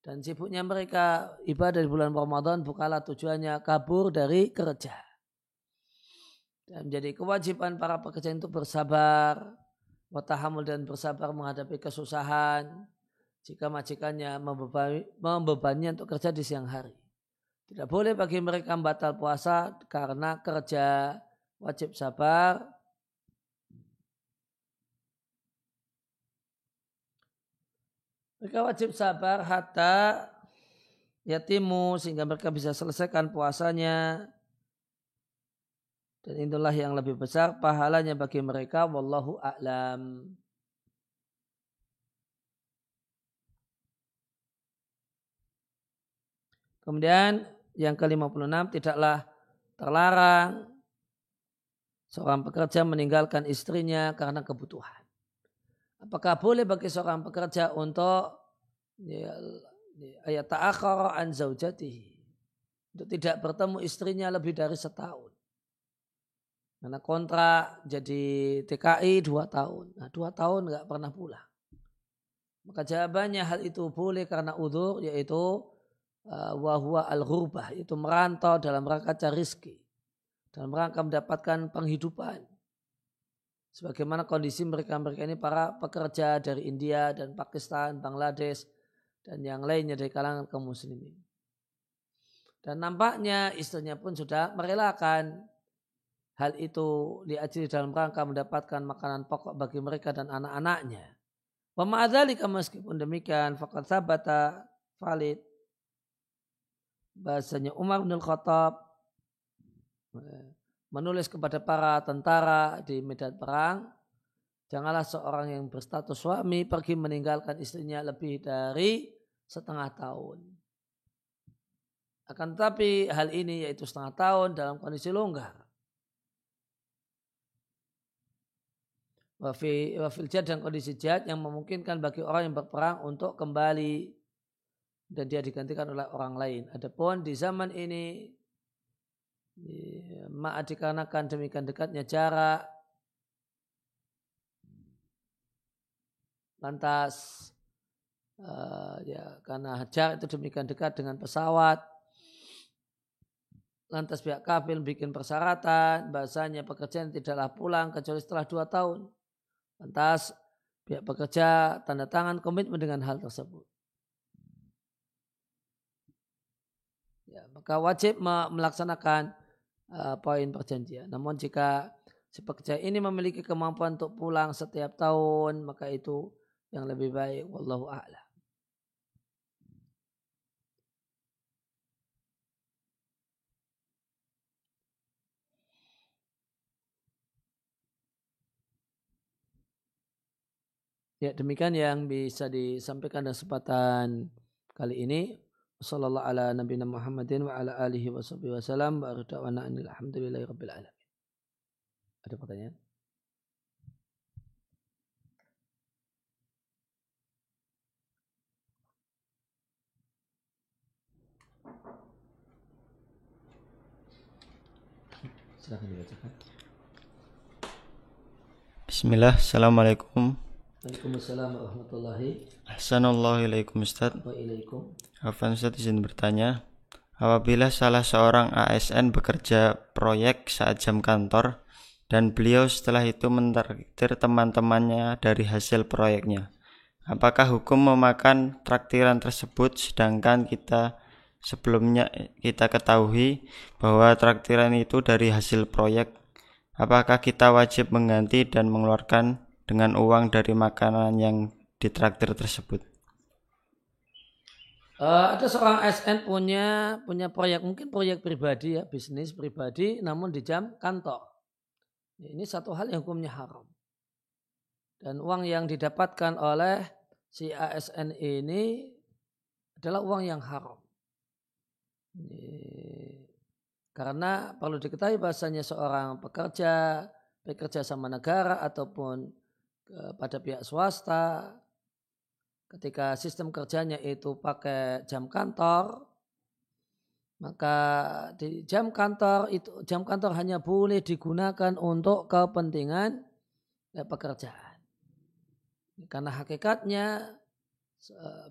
dan sibuknya mereka ibadah di bulan Ramadan bukanlah tujuannya kabur dari kerja. Dan menjadi kewajiban para pekerja untuk bersabar, watahamul dan bersabar menghadapi kesusahan jika majikannya membebani, membebaninya untuk kerja di siang hari. Tidak boleh bagi mereka batal puasa karena kerja wajib sabar Mereka wajib sabar hatta yatimu sehingga mereka bisa selesaikan puasanya. Dan itulah yang lebih besar pahalanya bagi mereka. Wallahu a'lam. Kemudian yang ke-56 tidaklah terlarang seorang pekerja meninggalkan istrinya karena kebutuhan. Apakah boleh bagi seorang pekerja untuk ya, ayat ta'akhara an zaujatihi untuk tidak bertemu istrinya lebih dari setahun. Karena kontrak jadi TKI dua tahun. Nah dua tahun nggak pernah pulang. Maka jawabannya hal itu boleh karena udur yaitu uh, wahwa al-ghubah itu merantau dalam rangka cari rizki. Dalam rangka mendapatkan penghidupan sebagaimana kondisi mereka-mereka ini para pekerja dari India dan Pakistan, Bangladesh, dan yang lainnya dari kalangan kaum muslimin. Dan nampaknya istrinya pun sudah merelakan hal itu diajari dalam rangka mendapatkan makanan pokok bagi mereka dan anak-anaknya. Pema'adzalika meskipun demikian fakat sabata valid bahasanya Umar bin Khattab menulis kepada para tentara di medan perang, janganlah seorang yang berstatus suami pergi meninggalkan istrinya lebih dari setengah tahun. Akan tetapi hal ini yaitu setengah tahun dalam kondisi longgar. Wafil, wafil jad dan kondisi jad yang memungkinkan bagi orang yang berperang untuk kembali dan dia digantikan oleh orang lain. Adapun di zaman ini Maaf dikarenakan demikian dekatnya jarak. Lantas uh, ya karena jarak itu demikian dekat dengan pesawat. Lantas pihak kafir bikin persyaratan bahasanya pekerjaan tidaklah pulang kecuali setelah dua tahun. Lantas pihak pekerja tanda tangan komitmen dengan hal tersebut. Ya, maka wajib melaksanakan uh, poin perjanjian. Namun jika si pekerja ini memiliki kemampuan untuk pulang setiap tahun, maka itu yang lebih baik. Wallahu a'lam. Ya demikian yang bisa disampaikan dalam kesempatan kali ini sallallahu ala nabiyina Muhammadin wa ala alihi wa sahbihi wasallam wa arda'wana alhamdulillahi rabbil alamin. Ada pertanyaan? Silahkan dibacakan. Bismillah, Assalamualaikum Waalaikumsalam warahmatullahi Assalamualaikum Ustaz. Waalaikum Afan Ustaz izin bertanya Apabila salah seorang ASN bekerja proyek saat jam kantor dan beliau setelah itu mentraktir teman-temannya dari hasil proyeknya Apakah hukum memakan traktiran tersebut? Sedangkan kita sebelumnya kita ketahui bahwa traktiran itu dari hasil proyek. Apakah kita wajib mengganti dan mengeluarkan dengan uang dari makanan yang ditraktir tersebut? Uh, ada seorang SN punya punya proyek mungkin proyek pribadi ya bisnis pribadi namun di jam kantor. Ini satu hal yang hukumnya haram. Dan uang yang didapatkan oleh si ASN ini adalah uang yang haram. Karena perlu diketahui bahasanya seorang pekerja bekerja sama negara ataupun pada pihak swasta ketika sistem kerjanya itu pakai jam kantor maka di jam kantor itu jam kantor hanya boleh digunakan untuk kepentingan ya, pekerjaan. Karena hakikatnya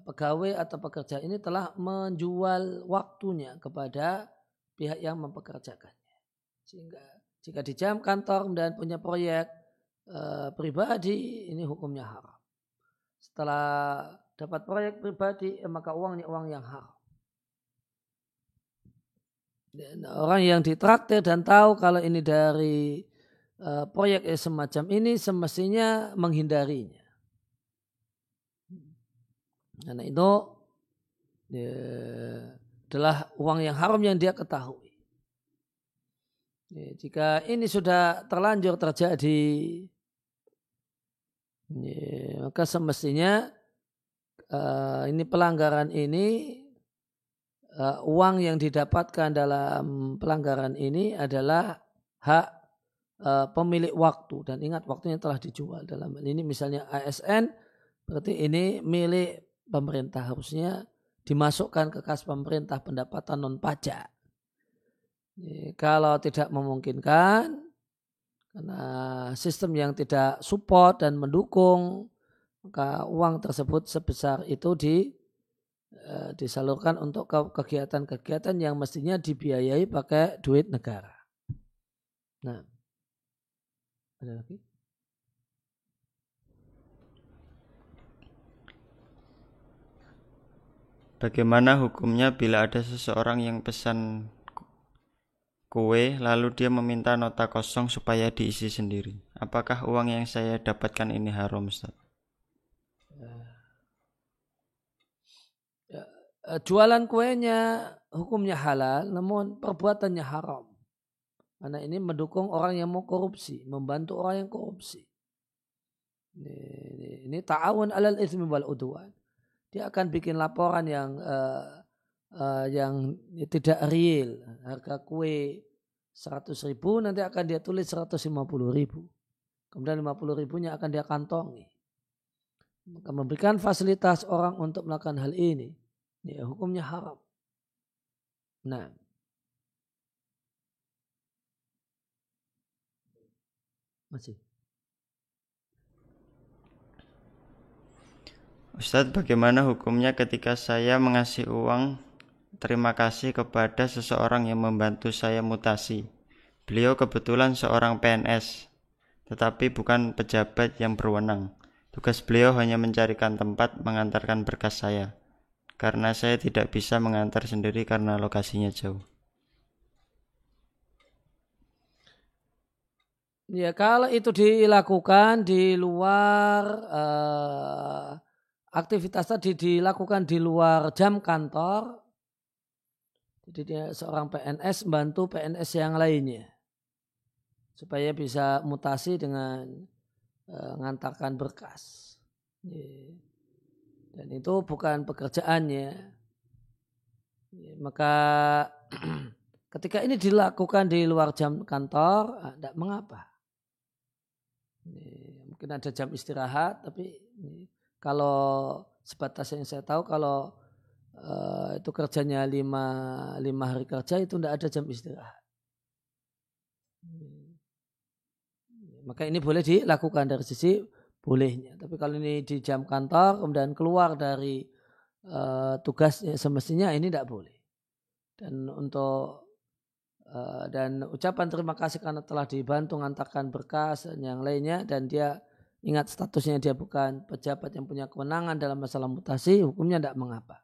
pegawai atau pekerja ini telah menjual waktunya kepada pihak yang mempekerjakannya. Sehingga jika di jam kantor dan punya proyek Eh, pribadi ini hukumnya haram. Setelah dapat proyek pribadi eh, maka uangnya uang yang haram. Orang yang ditraktir dan tahu kalau ini dari uh, proyek semacam ini semestinya menghindarinya. Karena itu ya, adalah uang yang haram yang dia ketahui. Ya, jika ini sudah terlanjur terjadi, ya, maka semestinya uh, ini pelanggaran ini uh, uang yang didapatkan dalam pelanggaran ini adalah hak uh, pemilik waktu. Dan ingat waktunya telah dijual. Dalam ini misalnya ASN berarti ini milik pemerintah. Harusnya dimasukkan ke kas pemerintah pendapatan non pajak. Kalau tidak memungkinkan karena sistem yang tidak support dan mendukung maka uang tersebut sebesar itu di Eh, disalurkan untuk kegiatan-kegiatan yang mestinya dibiayai pakai duit negara. Nah, ada lagi? Bagaimana hukumnya bila ada seseorang yang pesan kue lalu dia meminta nota kosong supaya diisi sendiri? Apakah uang yang saya dapatkan ini haram, Ustaz? Eh, jualan kuenya hukumnya halal, namun perbuatannya haram. Karena ini mendukung orang yang mau korupsi, membantu orang yang korupsi. Ini, ini, ini ta'awun alal ismi wal udwan. Dia akan bikin laporan yang uh, uh, yang tidak real. Harga kue 100 ribu nanti akan dia tulis 150 ribu. Kemudian 50 ribunya akan dia kantongi. Maka memberikan fasilitas orang untuk melakukan hal ini ya hukumnya haram. Nah. Masih. Ustadz, bagaimana hukumnya ketika saya mengasih uang terima kasih kepada seseorang yang membantu saya mutasi? Beliau kebetulan seorang PNS, tetapi bukan pejabat yang berwenang. Tugas beliau hanya mencarikan tempat mengantarkan berkas saya karena saya tidak bisa mengantar sendiri karena lokasinya jauh. Ya kalau itu dilakukan di luar uh, aktivitas tadi dilakukan di luar jam kantor, jadi dia seorang PNS membantu PNS yang lainnya. Supaya bisa mutasi dengan uh, ngantarkan berkas. Dan itu bukan pekerjaannya. Ya, maka [CLEARS THROAT] ketika ini dilakukan di luar jam kantor tidak ah, mengapa. Mungkin ada jam istirahat tapi kalau sebatas yang saya tahu kalau uh, itu kerjanya lima, lima hari kerja itu tidak ada jam istirahat ya, maka ini boleh dilakukan dari sisi bolehnya. Tapi kalau ini di jam kantor kemudian keluar dari uh, tugasnya semestinya ini tidak boleh. Dan untuk uh, dan ucapan terima kasih karena telah dibantu mengantarkan berkas dan yang lainnya dan dia ingat statusnya dia bukan pejabat yang punya kewenangan dalam masalah mutasi, hukumnya tidak mengapa.